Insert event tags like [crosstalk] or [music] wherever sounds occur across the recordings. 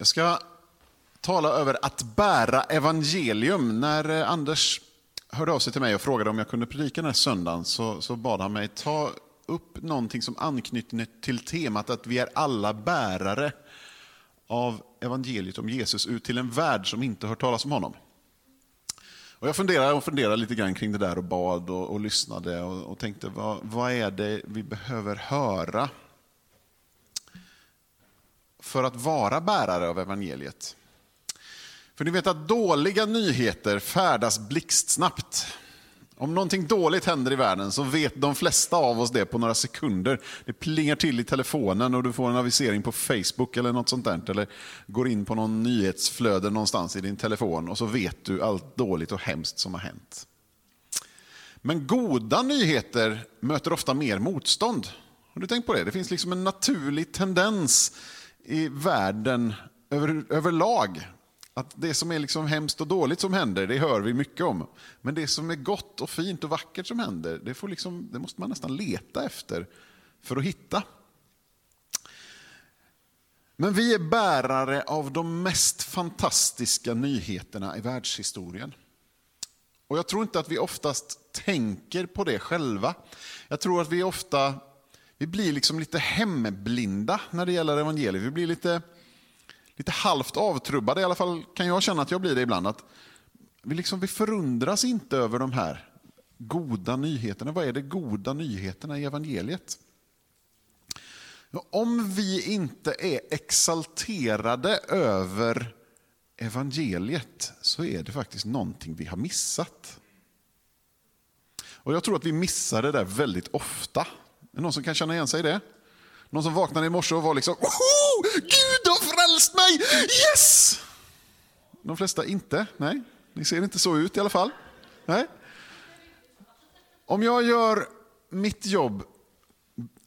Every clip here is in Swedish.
Jag ska tala över att bära evangelium. När eh, Anders hörde av sig till mig och frågade om jag kunde predika den här söndagen så, så bad han mig ta upp någonting som anknyter till temat att vi är alla bärare av evangeliet om Jesus ut till en värld som inte hört talas om honom. Och jag funderade och funderade lite grann kring det där och bad och, och lyssnade och, och tänkte vad, vad är det vi behöver höra för att vara bärare av evangeliet? För ni vet att dåliga nyheter färdas blixtsnabbt. Om någonting dåligt händer i världen så vet de flesta av oss det på några sekunder. Det plingar till i telefonen och du får en avisering på Facebook eller något sånt där. Eller går in på någon nyhetsflöde någonstans i din telefon och så vet du allt dåligt och hemskt som har hänt. Men goda nyheter möter ofta mer motstånd. Har du tänkt på det? Det finns liksom en naturlig tendens i världen över, överlag att det som är liksom hemskt och dåligt som händer, det hör vi mycket om. Men det som är gott och fint och vackert som händer, det, får liksom, det måste man nästan leta efter för att hitta. Men vi är bärare av de mest fantastiska nyheterna i världshistorien. Och jag tror inte att vi oftast tänker på det själva. Jag tror att vi ofta vi blir liksom lite hemblinda när det gäller evangeliet. Vi blir lite lite halvt avtrubbade, i alla fall kan jag känna att jag blir det ibland. Att vi, liksom, vi förundras inte över de här goda nyheterna. Vad är det goda nyheterna i evangeliet? Om vi inte är exalterade över evangeliet så är det faktiskt någonting vi har missat. Och Jag tror att vi missar det där väldigt ofta. Är det någon som kan känna igen sig i det? Någon som vaknade i morse och var liksom Oho! Gud har frälst mig! Yes! De flesta inte. Nej, ni ser inte så ut i alla fall. Nej. Om jag gör mitt jobb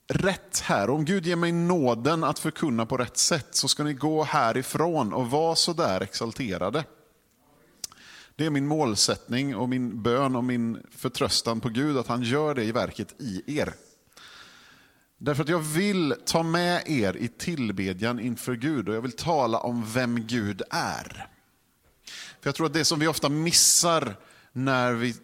rätt här, om Gud ger mig nåden att förkunna på rätt sätt, så ska ni gå härifrån och vara så där exalterade. Det är min målsättning och min bön och min förtröstan på Gud, att han gör det i verket i er. Därför att jag vill ta med er i tillbedjan inför Gud och jag vill tala om vem Gud är. För Jag tror att det som vi ofta missar när vi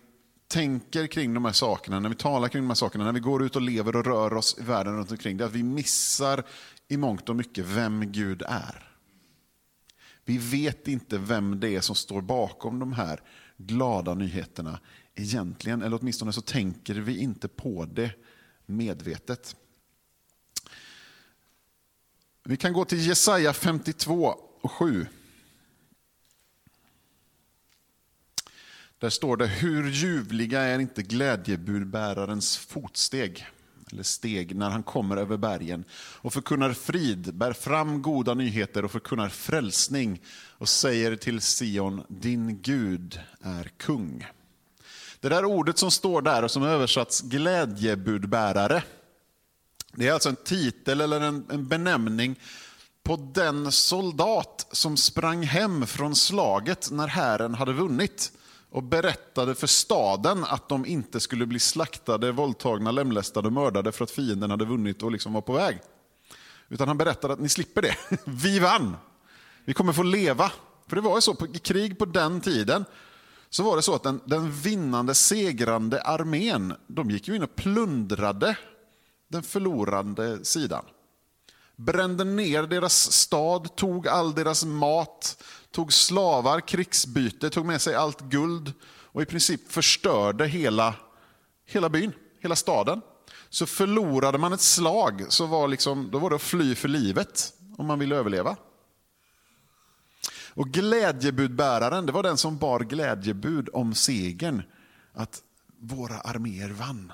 tänker kring de här sakerna, när vi talar kring de här sakerna, när vi går ut och lever och rör oss i världen runt omkring, det är att vi missar i mångt och mycket vem Gud är. Vi vet inte vem det är som står bakom de här glada nyheterna egentligen, eller åtminstone så tänker vi inte på det medvetet. Vi kan gå till Jesaja 52 och 7. Där står det, hur ljuvliga är inte glädjebudbärarens fotsteg, eller steg, när han kommer över bergen och förkunnar frid, bär fram goda nyheter och förkunnar frälsning och säger till Sion, din Gud är kung. Det där ordet som står där och som översatts glädjebudbärare, det är alltså en titel eller en, en benämning på den soldat som sprang hem från slaget när hären hade vunnit och berättade för staden att de inte skulle bli slaktade, våldtagna, lemlästade och mördade för att fienden hade vunnit och liksom var på väg. Utan han berättade att ni slipper det. [laughs] Vi vann. Vi kommer få leva. För det var ju så, i krig på den tiden så var det så att den, den vinnande, segrande armén, de gick ju in och plundrade den förlorande sidan. Brände ner deras stad, tog all deras mat, tog slavar, krigsbyte, tog med sig allt guld och i princip förstörde hela, hela byn, hela staden. Så förlorade man ett slag så var liksom, då var det att fly för livet om man ville överleva. Och glädjebudbäraren, det var den som bar glädjebud om segern. Att våra arméer vann.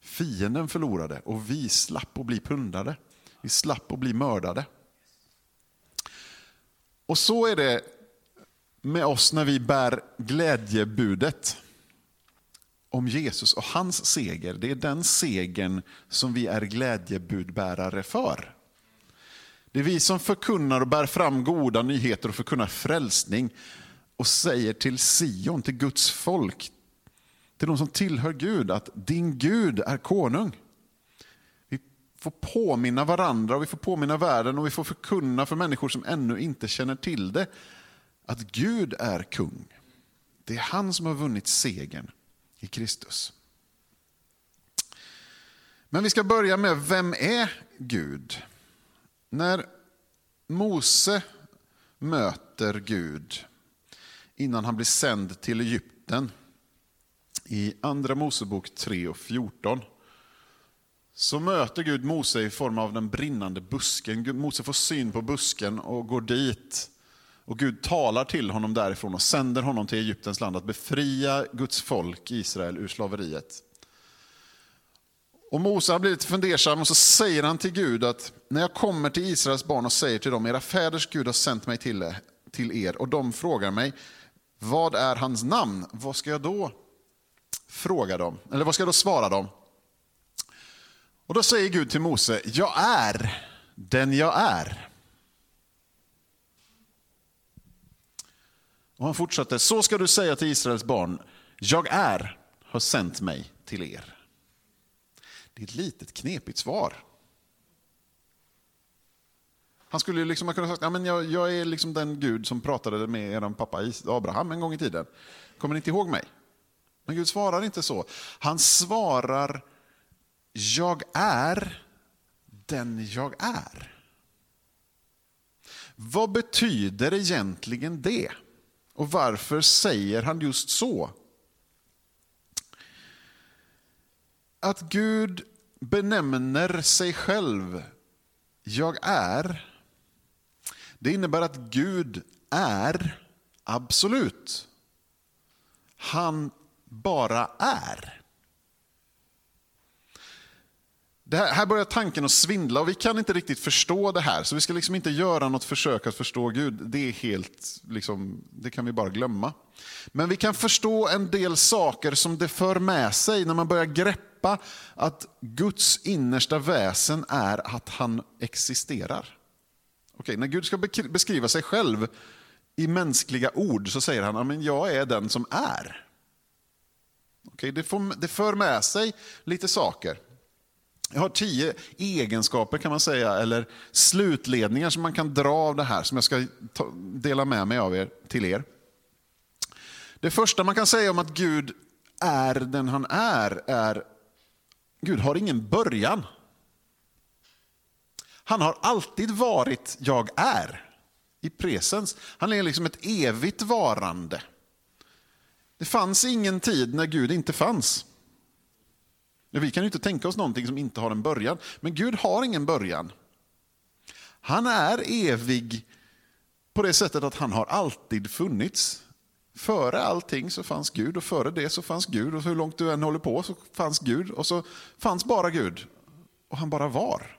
Fienden förlorade och vi slapp att bli pundade. Vi slapp att bli mördade. Och så är det med oss när vi bär glädjebudet om Jesus och hans seger. Det är den segern som vi är glädjebudbärare för. Det är vi som förkunnar och bär fram goda nyheter och förkunnar frälsning och säger till Sion, till Guds folk, till de som tillhör Gud att din Gud är konung. Vi får påminna varandra och vi får påminna världen och vi får förkunna för människor som ännu inte känner till det att Gud är kung. Det är han som har vunnit segern i Kristus. Men vi ska börja med, vem är Gud? När Mose möter Gud innan han blir sänd till Egypten i Andra Mosebok 3 och 14 så möter Gud Mose i form av den brinnande busken. Mose får syn på busken och går dit. Och Gud talar till honom därifrån och sänder honom till Egyptens land att befria Guds folk Israel ur slaveriet. Och Mose har blivit fundersam och så säger han till Gud att när jag kommer till Israels barn och säger till dem, era fäders Gud har sänt mig till, till er och de frågar mig, vad är hans namn? Vad ska jag då fråga dem? Eller vad ska jag då svara dem? Och då säger Gud till Mose, jag är den jag är. Och han fortsätter, så ska du säga till Israels barn, jag är har sänt mig till er. Det är ett litet knepigt svar. Han skulle liksom ha kunnat säga, ja, men jag, jag är liksom den Gud som pratade med er pappa Abraham en gång i tiden. Kommer ni inte ihåg mig? Men Gud svarar inte så. Han svarar, jag är den jag är. Vad betyder egentligen det? Och varför säger han just så? Att Gud benämner sig själv, jag är, det innebär att Gud är absolut. Han bara är. Det här, här börjar tanken att svindla och vi kan inte riktigt förstå det här. Så vi ska liksom inte göra något försök att förstå Gud. Det, är helt, liksom, det kan vi bara glömma. Men vi kan förstå en del saker som det för med sig när man börjar greppa att Guds innersta väsen är att han existerar. Okej, när Gud ska beskriva sig själv i mänskliga ord så säger han att jag är den som är. Okay? det, får, det för med sig lite saker. Jag har tio egenskaper kan man säga, eller slutledningar som man kan dra av det här, som jag ska ta, dela med mig av er, till er. Det första man kan säga om att Gud är den han är, är Gud har ingen början. Han har alltid varit jag är, i presens. Han är liksom ett evigt varande. Det fanns ingen tid när Gud inte fanns. Vi kan ju inte tänka oss någonting som inte har en början. Men Gud har ingen början. Han är evig på det sättet att han har alltid funnits. Före allting så fanns Gud och före det så fanns Gud och hur långt du än håller på så fanns Gud och så fanns bara Gud. Och han bara var.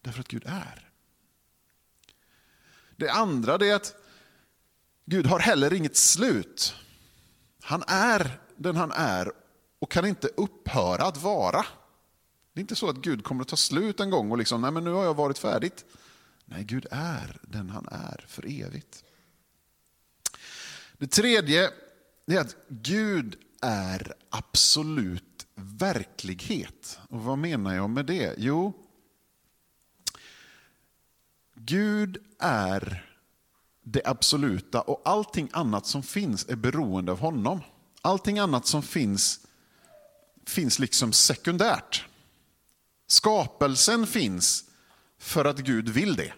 Därför att Gud är. Det andra är att Gud har heller inget slut. Han är den han är och kan inte upphöra att vara. Det är inte så att Gud kommer att ta slut en gång och liksom, nej men nu har jag varit färdigt. Nej, Gud är den han är för evigt. Det tredje är att Gud är absolut verklighet. Och vad menar jag med det? Jo, Gud är det absoluta och allting annat som finns är beroende av honom. Allting annat som finns finns liksom sekundärt. Skapelsen finns för att Gud vill det.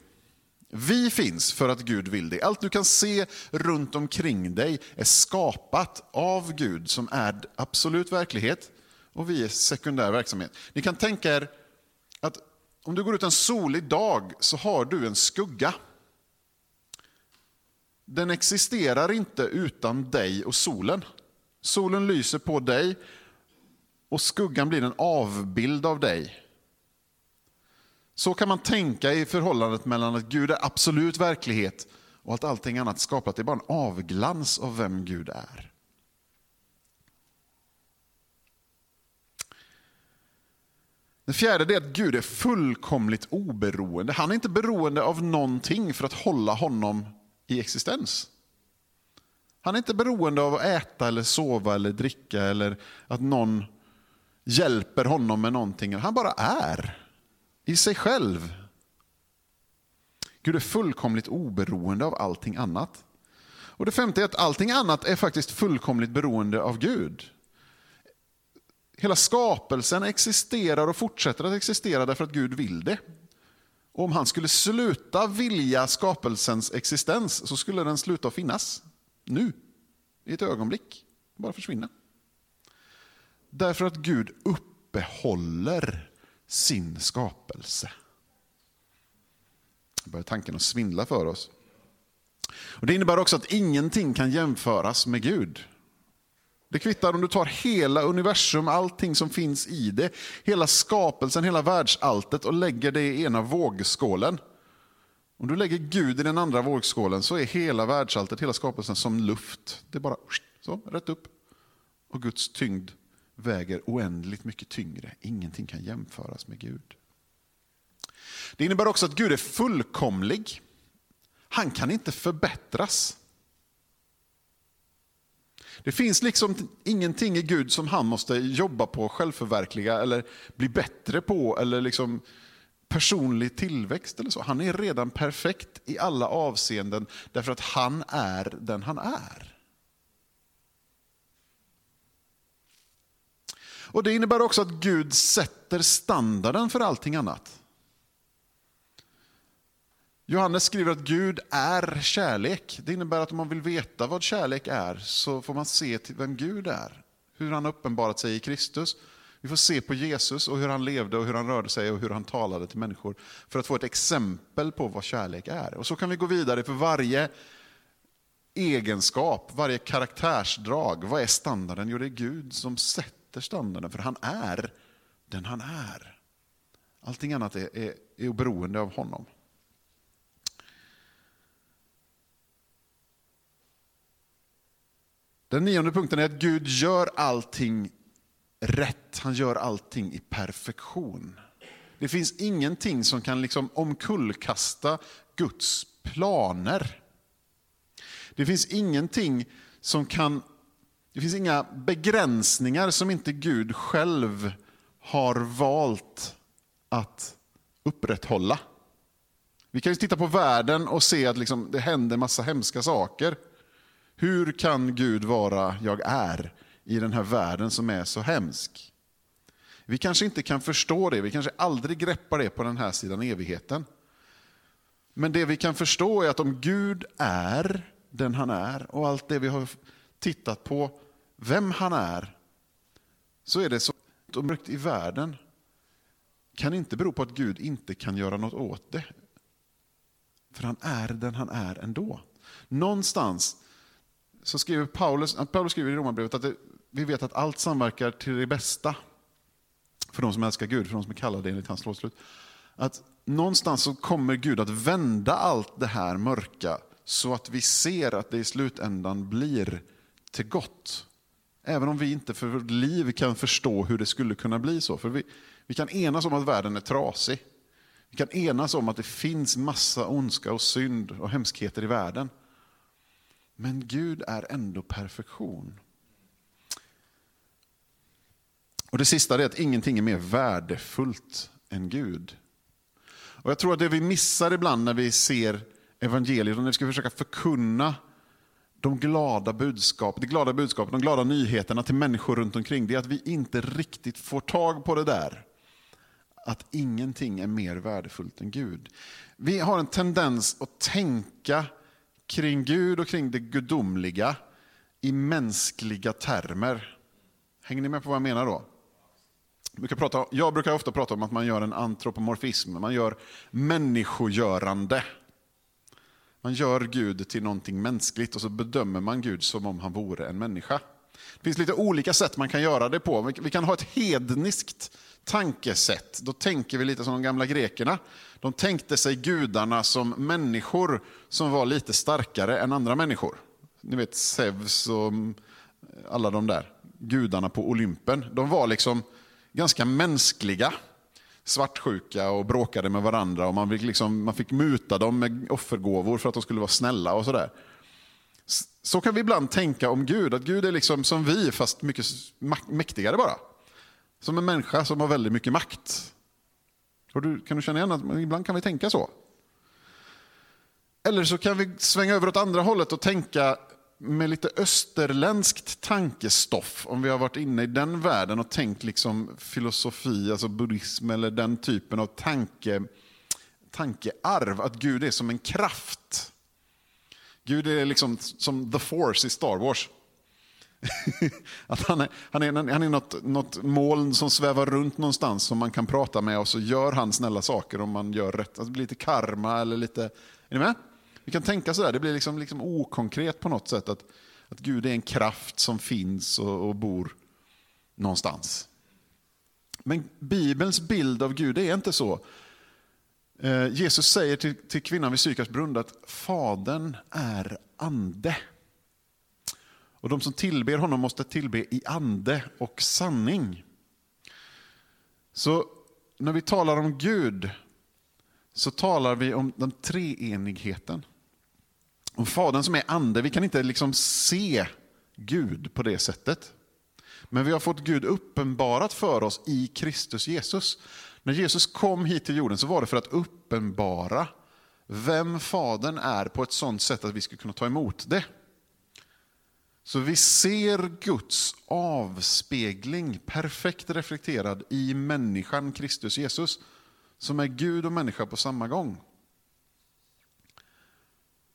Vi finns för att Gud vill det. Allt du kan se runt omkring dig är skapat av Gud som är absolut verklighet och vi är sekundär verksamhet. Ni kan tänka er att om du går ut en solig dag så har du en skugga. Den existerar inte utan dig och solen. Solen lyser på dig och skuggan blir en avbild av dig. Så kan man tänka i förhållandet mellan att Gud är absolut verklighet och att allting annat skapat är bara en avglans av vem Gud är. Det fjärde är att Gud är fullkomligt oberoende. Han är inte beroende av någonting för att hålla honom i existens. Han är inte beroende av att äta, eller sova eller dricka eller att någon hjälper honom med någonting. Han bara är. i sig själv. Gud är fullkomligt oberoende av allting annat. Och Det femte är att allting annat är faktiskt fullkomligt beroende av Gud. Hela skapelsen existerar och fortsätter att existera därför att Gud vill det. Och om han skulle sluta vilja skapelsens existens så skulle den sluta finnas. Nu, i ett ögonblick. Bara försvinna. Därför att Gud uppehåller sin skapelse. börjar tanken att svindla för oss. Och Det innebär också att ingenting kan jämföras med Gud. Det kvittar om du tar hela universum, allting som finns i det, hela skapelsen, hela världsalltet och lägger det i ena vågskålen. Om du lägger Gud i den andra vågskålen så är hela världsalltet, hela skapelsen som luft. Det är bara så, rätt upp. Och Guds tyngd väger oändligt mycket tyngre. Ingenting kan jämföras med Gud. Det innebär också att Gud är fullkomlig. Han kan inte förbättras. Det finns liksom ingenting i Gud som han måste jobba på, självförverkliga eller bli bättre på eller liksom personlig tillväxt eller så. Han är redan perfekt i alla avseenden därför att han är den han är. Och Det innebär också att Gud sätter standarden för allting annat. Johannes skriver att Gud är kärlek. Det innebär att om man vill veta vad kärlek är så får man se till vem Gud är. Hur han uppenbarat sig i Kristus. Vi får se på Jesus och hur han levde och hur han rörde sig och hur han talade till människor. För att få ett exempel på vad kärlek är. Och så kan vi gå vidare för varje egenskap, varje karaktärsdrag. Vad är standarden? Jo, det är Gud som sätter standarden. För han är den han är. Allting annat är, är, är beroende av honom. Den nionde punkten är att Gud gör allting rätt. Han gör allting i perfektion. Det finns ingenting som kan liksom omkullkasta Guds planer. Det finns ingenting som kan... Det finns inga begränsningar som inte Gud själv har valt att upprätthålla. Vi kan ju titta på världen och se att liksom det händer massa hemska saker. Hur kan Gud vara jag är i den här världen som är så hemsk? Vi kanske inte kan förstå det, vi kanske aldrig greppar det på den här sidan evigheten. Men det vi kan förstå är att om Gud är den han är och allt det vi har tittat på, vem han är, så är det så mörkt i världen kan inte bero på att Gud inte kan göra något åt det. För han är den han är ändå. Någonstans så skriver Paulus, Paulus skriver i Romarbrevet att det, vi vet att allt samverkar till det bästa för de som älskar Gud, för de som är kallade enligt hans lovslut. Att någonstans så kommer Gud att vända allt det här mörka så att vi ser att det i slutändan blir till gott. Även om vi inte för vårt liv kan förstå hur det skulle kunna bli så. För vi, vi kan enas om att världen är trasig. Vi kan enas om att det finns massa ondska och synd och hemskheter i världen. Men Gud är ändå perfektion. Och Det sista är att ingenting är mer värdefullt än Gud. Och Jag tror att det vi missar ibland när vi ser evangeliet och när vi ska försöka förkunna de glada budskap, det glada budskapet, de glada nyheterna till människor runt omkring, det är att vi inte riktigt får tag på det där. Att ingenting är mer värdefullt än Gud. Vi har en tendens att tänka kring Gud och kring det gudomliga i mänskliga termer. Hänger ni med på vad jag menar då? Jag brukar, prata, jag brukar ofta prata om att man gör en antropomorfism, man gör människogörande. Man gör Gud till någonting mänskligt och så bedömer man Gud som om han vore en människa. Det finns lite olika sätt man kan göra det på. Vi kan ha ett hedniskt tankesätt. Då tänker vi lite som de gamla grekerna. De tänkte sig gudarna som människor som var lite starkare än andra människor. Ni vet Zeus och mm, alla de där gudarna på Olympen. De var liksom ganska mänskliga. Svartsjuka och bråkade med varandra och man fick, liksom, man fick muta dem med offergåvor för att de skulle vara snälla och sådär. Så kan vi ibland tänka om Gud, att Gud är liksom som vi fast mycket mäktigare bara. Som en människa som har väldigt mycket makt. Du, kan du känna igen att ibland kan vi tänka så? Eller så kan vi svänga över åt andra hållet och tänka med lite österländskt tankestoff, om vi har varit inne i den världen och tänkt liksom filosofi, alltså buddhism eller den typen av tanke, tankearv, att Gud är som en kraft. Gud är liksom som the force i Star Wars. [laughs] att han är, han är, han är något, något moln som svävar runt någonstans som man kan prata med och så gör han snälla saker om man gör rätt. Alltså, det blir lite karma eller lite... Är ni med? Vi kan tänka sådär, det blir liksom, liksom okonkret på något sätt att, att Gud är en kraft som finns och, och bor någonstans. Men Bibelns bild av Gud är inte så. Eh, Jesus säger till, till kvinnan vid Sykars brunn att Fadern är ande. Och de som tillber honom måste tillbe i ande och sanning. Så när vi talar om Gud så talar vi om den treenigheten. Om Fadern som är ande, vi kan inte liksom se Gud på det sättet. Men vi har fått Gud uppenbarat för oss i Kristus Jesus. När Jesus kom hit till jorden så var det för att uppenbara vem Fadern är på ett sådant sätt att vi skulle kunna ta emot det. Så vi ser Guds avspegling perfekt reflekterad i människan Kristus Jesus, som är Gud och människa på samma gång.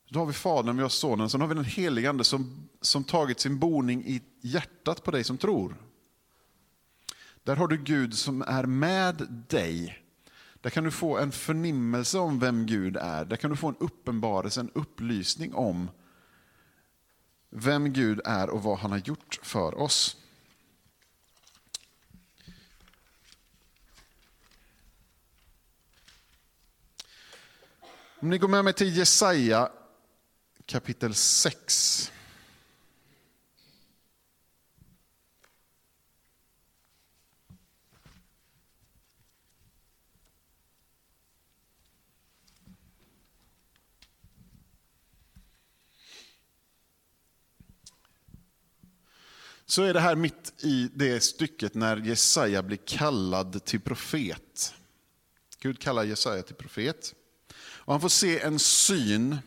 Då har vi Fadern, vi har Sonen, sen har vi den helige Ande som, som tagit sin boning i hjärtat på dig som tror. Där har du Gud som är med dig. Där kan du få en förnimmelse om vem Gud är. Där kan du få en uppenbarelse, en upplysning om vem Gud är och vad han har gjort för oss. Om ni går med mig till Jesaja kapitel 6. Så är det här mitt i det stycket när Jesaja blir kallad till profet. Gud kallar Jesaja till profet. Och han får se en syn.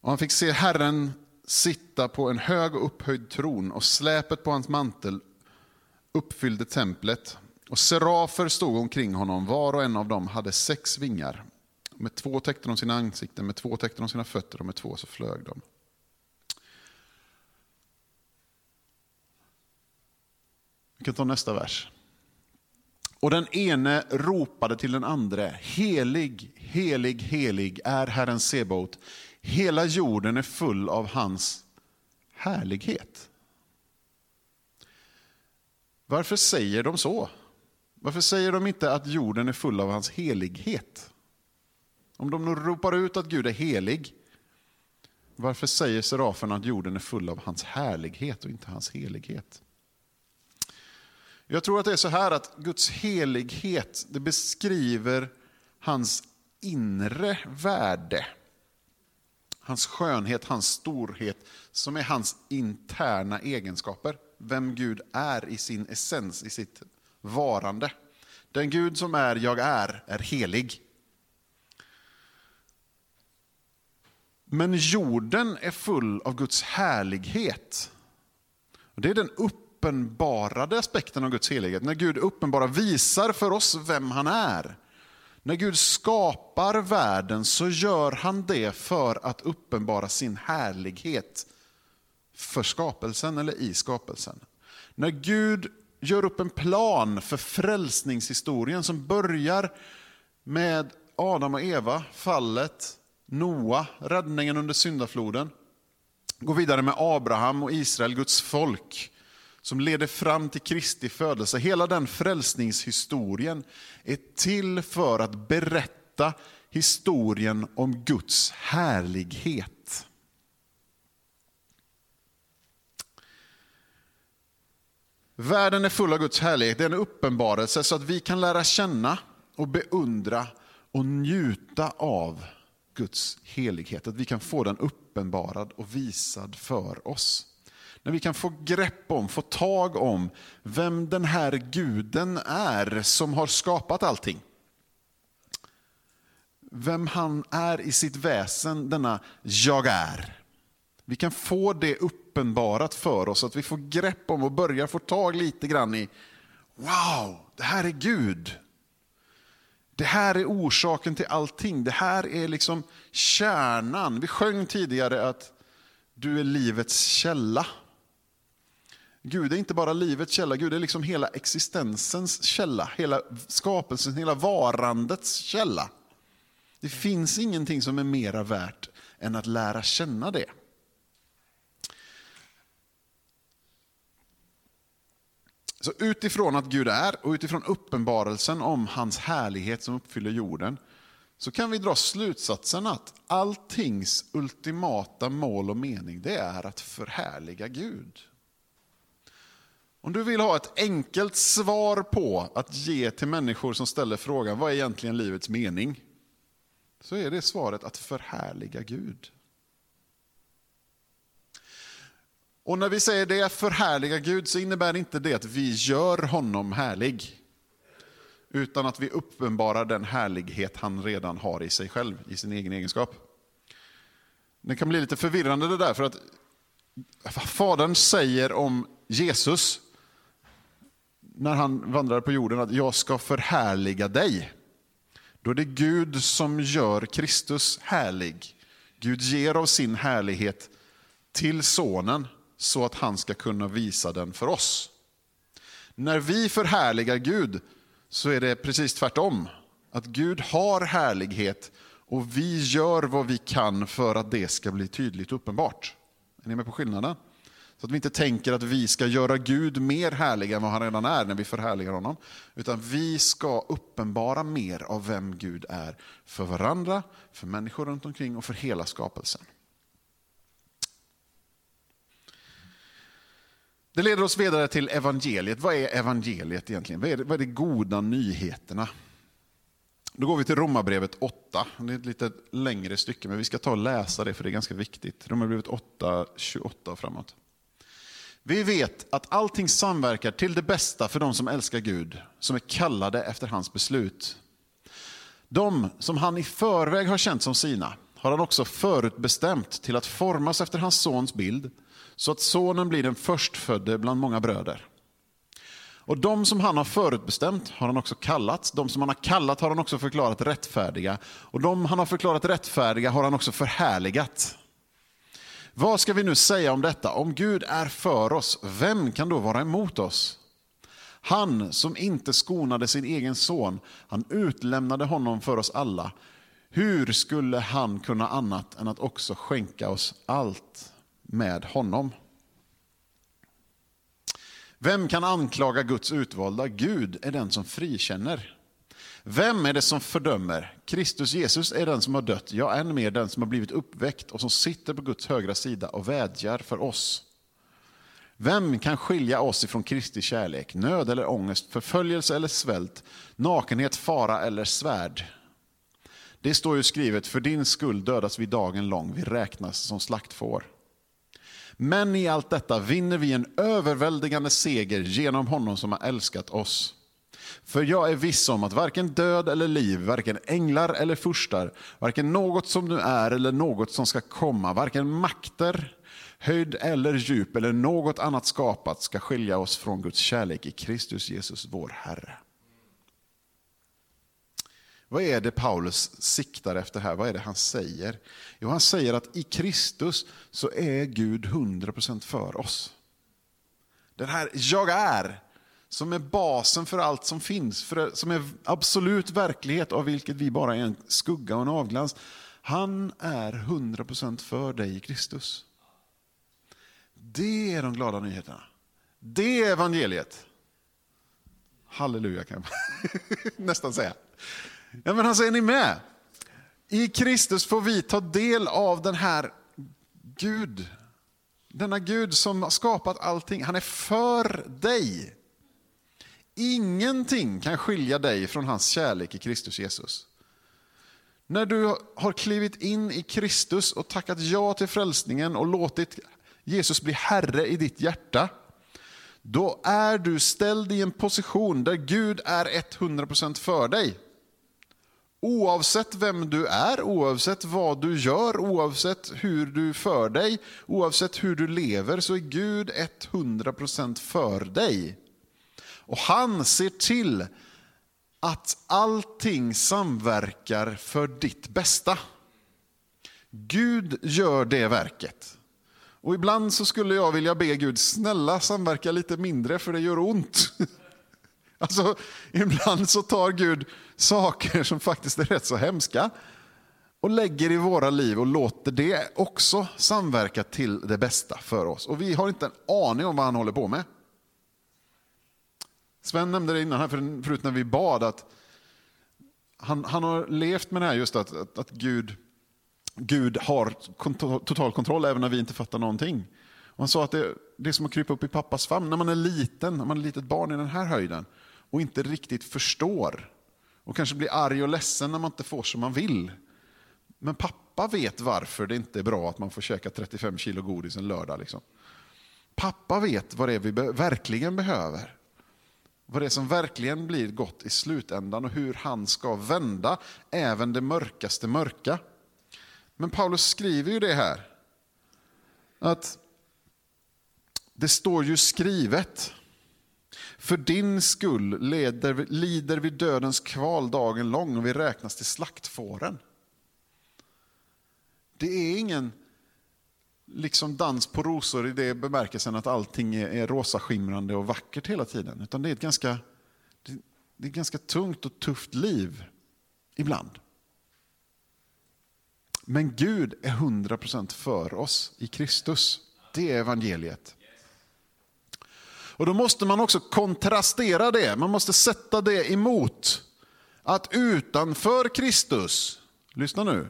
Och han fick se Herren sitta på en hög och upphöjd tron och släpet på hans mantel uppfyllde templet. Och serafer stod omkring honom, var och en av dem hade sex vingar. Med två täckte de sina ansikten, med två täckte de sina fötter och med två så flög de. Vi kan ta nästa vers. Och den ene ropade till den andre, helig, helig, helig är Herren Sebaot. Hela jorden är full av hans härlighet. Varför säger de så? Varför säger de inte att jorden är full av hans helighet? Om de nu ropar ut att Gud är helig, varför säger seraferna att jorden är full av hans härlighet och inte hans helighet? Jag tror att det är så här att Guds helighet det beskriver hans inre värde. Hans skönhet, hans storhet, som är hans interna egenskaper. Vem Gud är i sin essens, i sitt varande. Den Gud som är jag är, är helig. Men jorden är full av Guds härlighet. Det är den upp uppenbarade aspekten av Guds helighet. När Gud uppenbara visar för oss vem han är. När Gud skapar världen så gör han det för att uppenbara sin härlighet för skapelsen eller i skapelsen. När Gud gör upp en plan för frälsningshistorien som börjar med Adam och Eva, fallet, Noa, räddningen under syndafloden. Går vidare med Abraham och Israel, Guds folk som leder fram till Kristi födelse. Hela den frälsningshistorien är till för att berätta historien om Guds härlighet. Världen är full av Guds härlighet. Det är en uppenbarelse så att vi kan lära känna och beundra och njuta av Guds helighet. Att vi kan få den uppenbarad och visad för oss. När vi kan få grepp om, få tag om vem den här guden är som har skapat allting. Vem han är i sitt väsen, denna jag är. Vi kan få det uppenbarat för oss, att vi får grepp om och börjar få tag lite grann i Wow, det här är Gud. Det här är orsaken till allting. Det här är liksom kärnan. Vi sjöng tidigare att du är livets källa. Gud är inte bara livets källa, Gud är liksom hela existensens källa, hela skapelsens, hela varandets källa. Det finns ingenting som är mera värt än att lära känna det. Så utifrån att Gud är och utifrån uppenbarelsen om hans härlighet som uppfyller jorden så kan vi dra slutsatsen att alltings ultimata mål och mening det är att förhärliga Gud. Om du vill ha ett enkelt svar på att ge till människor som ställer frågan vad är egentligen livets mening? Så är det svaret att förhärliga Gud. Och när vi säger det, förhärliga Gud, så innebär inte det att vi gör honom härlig. Utan att vi uppenbarar den härlighet han redan har i sig själv, i sin egen egenskap. Det kan bli lite förvirrande det där, för att Fadern säger om Jesus, när han vandrar på jorden, att jag ska förhärliga dig. Då är det Gud som gör Kristus härlig. Gud ger av sin härlighet till sonen så att han ska kunna visa den för oss. När vi förhärligar Gud så är det precis tvärtom. Att Gud har härlighet och vi gör vad vi kan för att det ska bli tydligt och uppenbart. Är ni med på skillnaden? Så att vi inte tänker att vi ska göra Gud mer härlig än vad han redan är när vi förhärligar honom. Utan vi ska uppenbara mer av vem Gud är för varandra, för människor runt omkring och för hela skapelsen. Det leder oss vidare till evangeliet. Vad är evangeliet egentligen? Vad är det, vad är de goda nyheterna? Då går vi till Romarbrevet 8. Det är ett lite längre stycke, men vi ska ta och läsa det för det är ganska viktigt. Romarbrevet 8, 28 och framåt. Vi vet att allting samverkar till det bästa för de som älskar Gud, som är kallade efter hans beslut. De som han i förväg har känt som sina har han också förutbestämt till att formas efter hans sons bild så att sonen blir den förstfödde bland många bröder. Och de som han har förutbestämt har han också kallat, de som han har kallat har han också förklarat rättfärdiga, och de han har förklarat rättfärdiga har han också förhärligat. Vad ska vi nu säga om detta? Om Gud är för oss, vem kan då vara emot oss? Han som inte skonade sin egen son, han utlämnade honom för oss alla. Hur skulle han kunna annat än att också skänka oss allt? med honom. Vem kan anklaga Guds utvalda? Gud är den som frikänner. Vem är det som fördömer? Kristus Jesus är den som har dött, ja än mer den som har blivit uppväckt och som sitter på Guds högra sida och vädjar för oss. Vem kan skilja oss ifrån Kristi kärlek? Nöd eller ångest, förföljelse eller svält, nakenhet, fara eller svärd? Det står ju skrivet, för din skull dödas vi dagen lång, vi räknas som slaktfår. Men i allt detta vinner vi en överväldigande seger genom honom som har älskat oss. För jag är viss om att varken död eller liv, varken änglar eller furstar, varken något som nu är eller något som ska komma, varken makter, höjd eller djup eller något annat skapat ska skilja oss från Guds kärlek i Kristus Jesus vår Herre. Vad är det Paulus siktar efter här? Vad är det han säger? Jo, han säger att i Kristus så är Gud 100% för oss. Den här jag är, som är basen för allt som finns, för, som är absolut verklighet av vilket vi bara är en skugga och en avglans. Han är 100% för dig i Kristus. Det är de glada nyheterna. Det är evangeliet. Halleluja kan jag [laughs] nästan säga. Ja, men han säger, ni med? I Kristus får vi ta del av den här Gud. Denna Gud som har skapat allting. Han är för dig. Ingenting kan skilja dig från hans kärlek i Kristus Jesus. När du har klivit in i Kristus och tackat ja till frälsningen och låtit Jesus bli Herre i ditt hjärta, då är du ställd i en position där Gud är 100% för dig. Oavsett vem du är, oavsett vad du gör, oavsett hur du för dig, oavsett hur du lever, så är Gud 100% för dig. Och han ser till att allting samverkar för ditt bästa. Gud gör det verket. Och ibland så skulle jag vilja be Gud, snälla samverka lite mindre för det gör ont. [laughs] Alltså, ibland så tar Gud saker som faktiskt är rätt så hemska och lägger i våra liv och låter det också samverka till det bästa för oss. Och vi har inte en aning om vad han håller på med. Sven nämnde det innan här förut när vi bad att han, han har levt med det här just att, att, att Gud, Gud har total kontroll även när vi inte fattar någonting. Och han sa att det, det är som att krypa upp i pappas famn när man är liten, när man är ett litet barn i den här höjden och inte riktigt förstår. Och kanske blir arg och ledsen när man inte får som man vill. Men pappa vet varför det inte är bra att man får käka 35 kilo godis en lördag. Liksom. Pappa vet vad det är vi verkligen behöver. Vad det är som verkligen blir gott i slutändan och hur han ska vända även det mörkaste mörka. Men Paulus skriver ju det här. Att det står ju skrivet. För din skull leder, lider vi dödens kval dagen lång och vi räknas till slaktfåren. Det är ingen liksom dans på rosor i det bemärkelsen att allting är, är rosa skimrande och vackert hela tiden. Utan det är ett ganska, det, det är ett ganska tungt och tufft liv ibland. Men Gud är 100% för oss i Kristus. Det är evangeliet. Och Då måste man också kontrastera det, man måste sätta det emot att utanför Kristus, lyssna nu,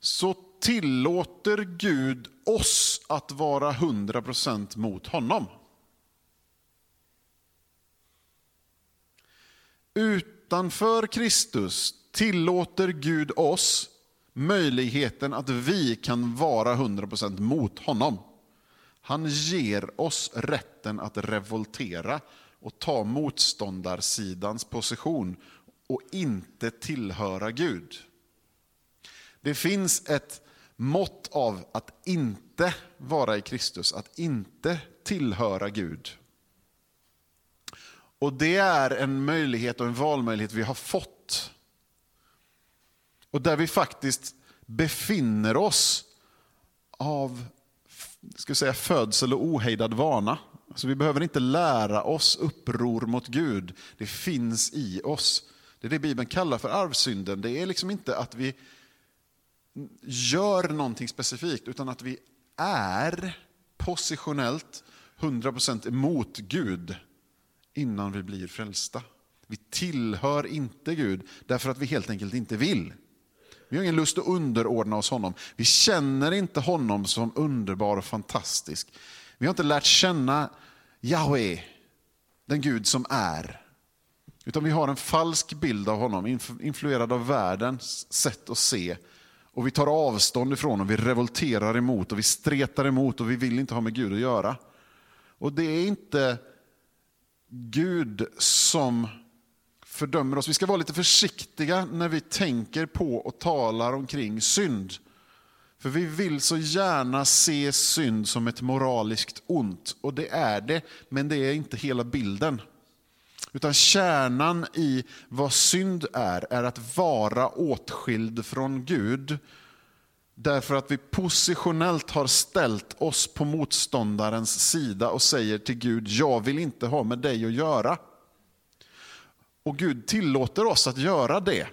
så tillåter Gud oss att vara 100% mot honom. Utanför Kristus tillåter Gud oss möjligheten att vi kan vara 100% mot honom. Han ger oss rätten att revoltera och ta motståndarsidans position och inte tillhöra Gud. Det finns ett mått av att inte vara i Kristus, att inte tillhöra Gud. Och det är en möjlighet och en valmöjlighet vi har fått. Och där vi faktiskt befinner oss av ska säga, födsel och ohejdad vana. Alltså vi behöver inte lära oss uppror mot Gud. Det finns i oss. Det är det Bibeln kallar för arvsynden. Det är liksom inte att vi gör någonting specifikt, utan att vi är positionellt 100% emot Gud innan vi blir frälsta. Vi tillhör inte Gud därför att vi helt enkelt inte vill. Vi har ingen lust att underordna oss honom. Vi känner inte honom som underbar och fantastisk. Vi har inte lärt känna Yahweh, den Gud som är. Utan vi har en falsk bild av honom, influerad av världens sätt att se och vi tar avstånd ifrån och vi revolterar emot och vi stretar emot och vi vill inte ha med Gud att göra. Och det är inte Gud som fördömer oss. Vi ska vara lite försiktiga när vi tänker på och talar omkring synd. För vi vill så gärna se synd som ett moraliskt ont. Och det är det, men det är inte hela bilden. Utan kärnan i vad synd är, är att vara åtskild från Gud. Därför att vi positionellt har ställt oss på motståndarens sida och säger till Gud, jag vill inte ha med dig att göra. Och Gud tillåter oss att göra det.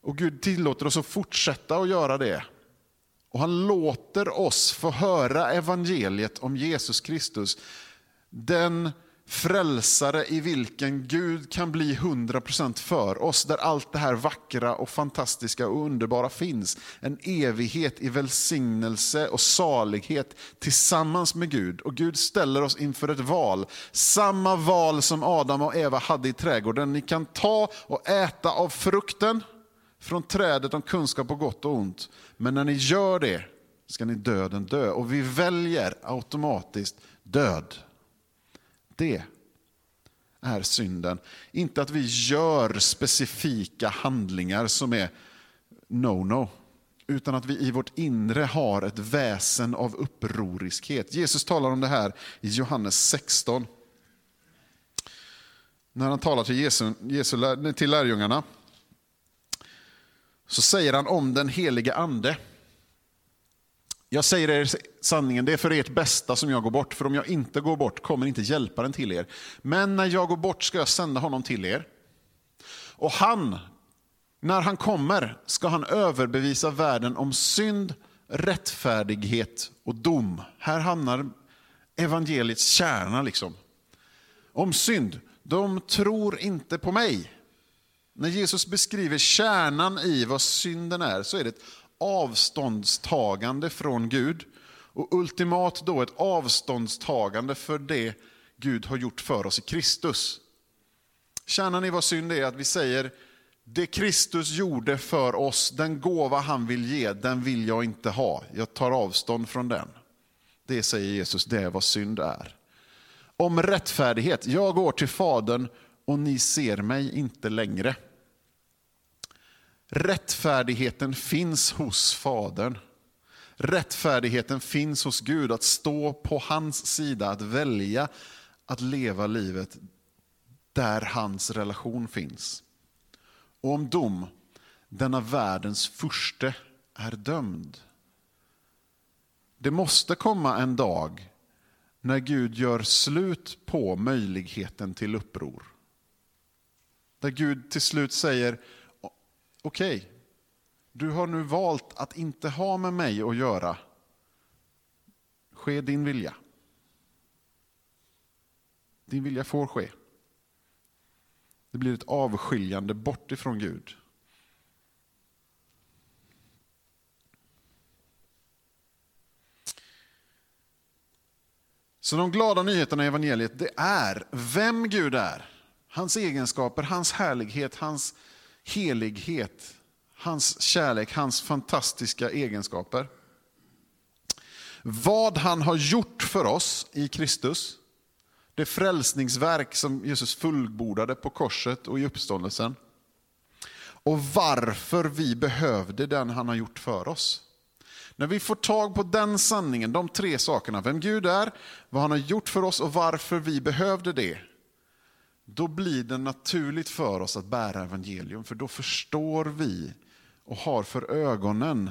Och Gud tillåter oss att fortsätta att göra det. Och han låter oss få höra evangeliet om Jesus Kristus den frälsare i vilken Gud kan bli 100% för oss, där allt det här vackra och fantastiska och underbara finns. En evighet i välsignelse och salighet tillsammans med Gud. Och Gud ställer oss inför ett val, samma val som Adam och Eva hade i trädgården. Ni kan ta och äta av frukten från trädet om kunskap och gott och ont. Men när ni gör det ska ni döden dö. Och vi väljer automatiskt död. Det är synden. Inte att vi gör specifika handlingar som är no-no. Utan att vi i vårt inre har ett väsen av upproriskhet. Jesus talar om det här i Johannes 16. När han talar till, Jesu, Jesu, till lärjungarna så säger han om den helige ande. Jag säger er sanningen, det är för ert bästa som jag går bort, för om jag inte går bort kommer inte hjälparen till er. Men när jag går bort ska jag sända honom till er. Och han, när han kommer, ska han överbevisa världen om synd, rättfärdighet och dom. Här hamnar evangeliets kärna. liksom. Om synd. De tror inte på mig. När Jesus beskriver kärnan i vad synden är så är det ett avståndstagande från Gud. Och ultimat då ett avståndstagande för det Gud har gjort för oss i Kristus. Kärnan i vad synd är att vi säger det Kristus gjorde för oss, den gåva han vill ge, den vill jag inte ha. Jag tar avstånd från den. Det säger Jesus, det är vad synd är. Om rättfärdighet, jag går till Fadern och ni ser mig inte längre. Rättfärdigheten finns hos Fadern. Rättfärdigheten finns hos Gud, att stå på hans sida, att välja att leva livet där hans relation finns. Och om dom, denna världens furste är dömd. Det måste komma en dag när Gud gör slut på möjligheten till uppror. Där Gud till slut säger, okej, okay, du har nu valt att inte ha med mig att göra. Ske din vilja. Din vilja får ske. Det blir ett avskiljande bort ifrån Gud. Så de glada nyheterna i evangeliet, det är vem Gud är. Hans egenskaper, hans härlighet, hans helighet, hans kärlek, hans fantastiska egenskaper. Vad han har gjort för oss i Kristus, det frälsningsverk som Jesus fullbordade på korset och i uppståndelsen. Och varför vi behövde den han har gjort för oss. När vi får tag på den sanningen, de tre sakerna, vem Gud är, vad han har gjort för oss och varför vi behövde det, då blir det naturligt för oss att bära evangelium. För då förstår vi och har för ögonen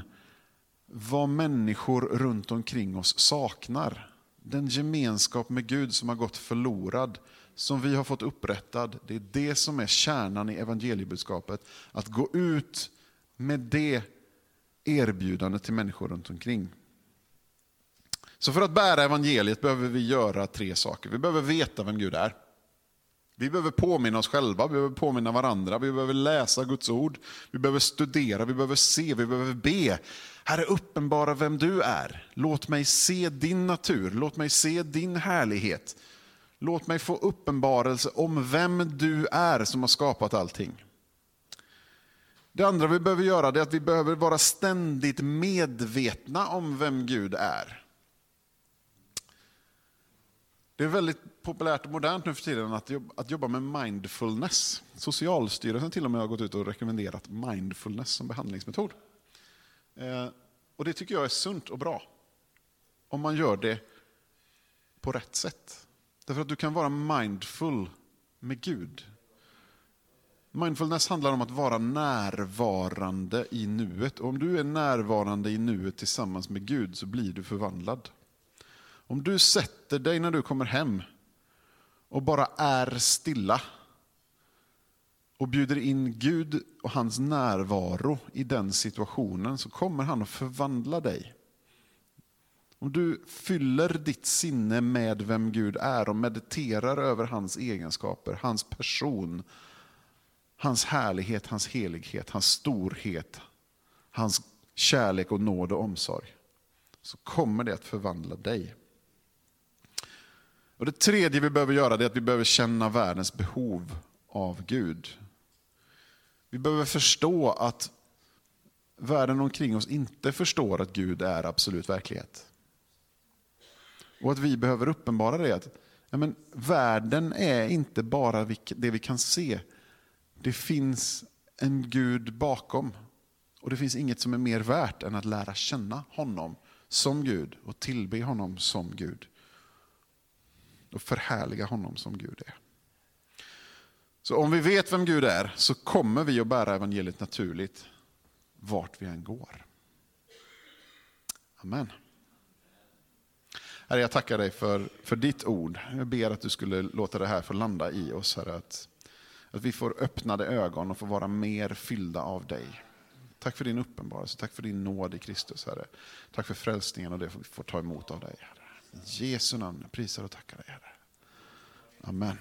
vad människor runt omkring oss saknar. Den gemenskap med Gud som har gått förlorad, som vi har fått upprättad. Det är det som är kärnan i evangeliebudskapet. Att gå ut med det erbjudandet till människor runt omkring. Så för att bära evangeliet behöver vi göra tre saker. Vi behöver veta vem Gud är. Vi behöver påminna oss själva, vi behöver påminna varandra, vi behöver läsa Guds ord, vi behöver studera, vi behöver se, vi behöver be. Herre, uppenbara vem du är. Låt mig se din natur, låt mig se din härlighet. Låt mig få uppenbarelse om vem du är som har skapat allting. Det andra vi behöver göra är att vi behöver vara ständigt medvetna om vem Gud är. Det är väldigt populärt och modernt nu för tiden att jobba, att jobba med mindfulness. Socialstyrelsen till och med har gått ut och rekommenderat mindfulness som behandlingsmetod. Eh, och Det tycker jag är sunt och bra. Om man gör det på rätt sätt. Därför att du kan vara mindful med Gud. Mindfulness handlar om att vara närvarande i nuet. Och om du är närvarande i nuet tillsammans med Gud så blir du förvandlad. Om du sätter dig när du kommer hem och bara är stilla och bjuder in Gud och hans närvaro i den situationen så kommer han att förvandla dig. Om du fyller ditt sinne med vem Gud är och mediterar över hans egenskaper, hans person, hans härlighet, hans helighet, hans storhet, hans kärlek och nåd och omsorg så kommer det att förvandla dig. Och Det tredje vi behöver göra är att vi behöver känna världens behov av Gud. Vi behöver förstå att världen omkring oss inte förstår att Gud är absolut verklighet. Och att vi behöver uppenbara det. Att ja, men, världen är inte bara det vi kan se. Det finns en Gud bakom. Och det finns inget som är mer värt än att lära känna honom som Gud och tillbe honom som Gud. Och förhärliga honom som Gud är. Så om vi vet vem Gud är så kommer vi att bära evangeliet naturligt vart vi än går. Amen. Herre, jag tackar dig för, för ditt ord. Jag ber att du skulle låta det här få landa i oss, Herre. Att, att vi får öppnade ögon och får vara mer fyllda av dig. Tack för din uppenbarelse, tack för din nåd i Kristus, Herre. Tack för frälsningen och det vi får ta emot av dig, Herre. I Jesu namn prisar och tackar dig, Herre. Amen.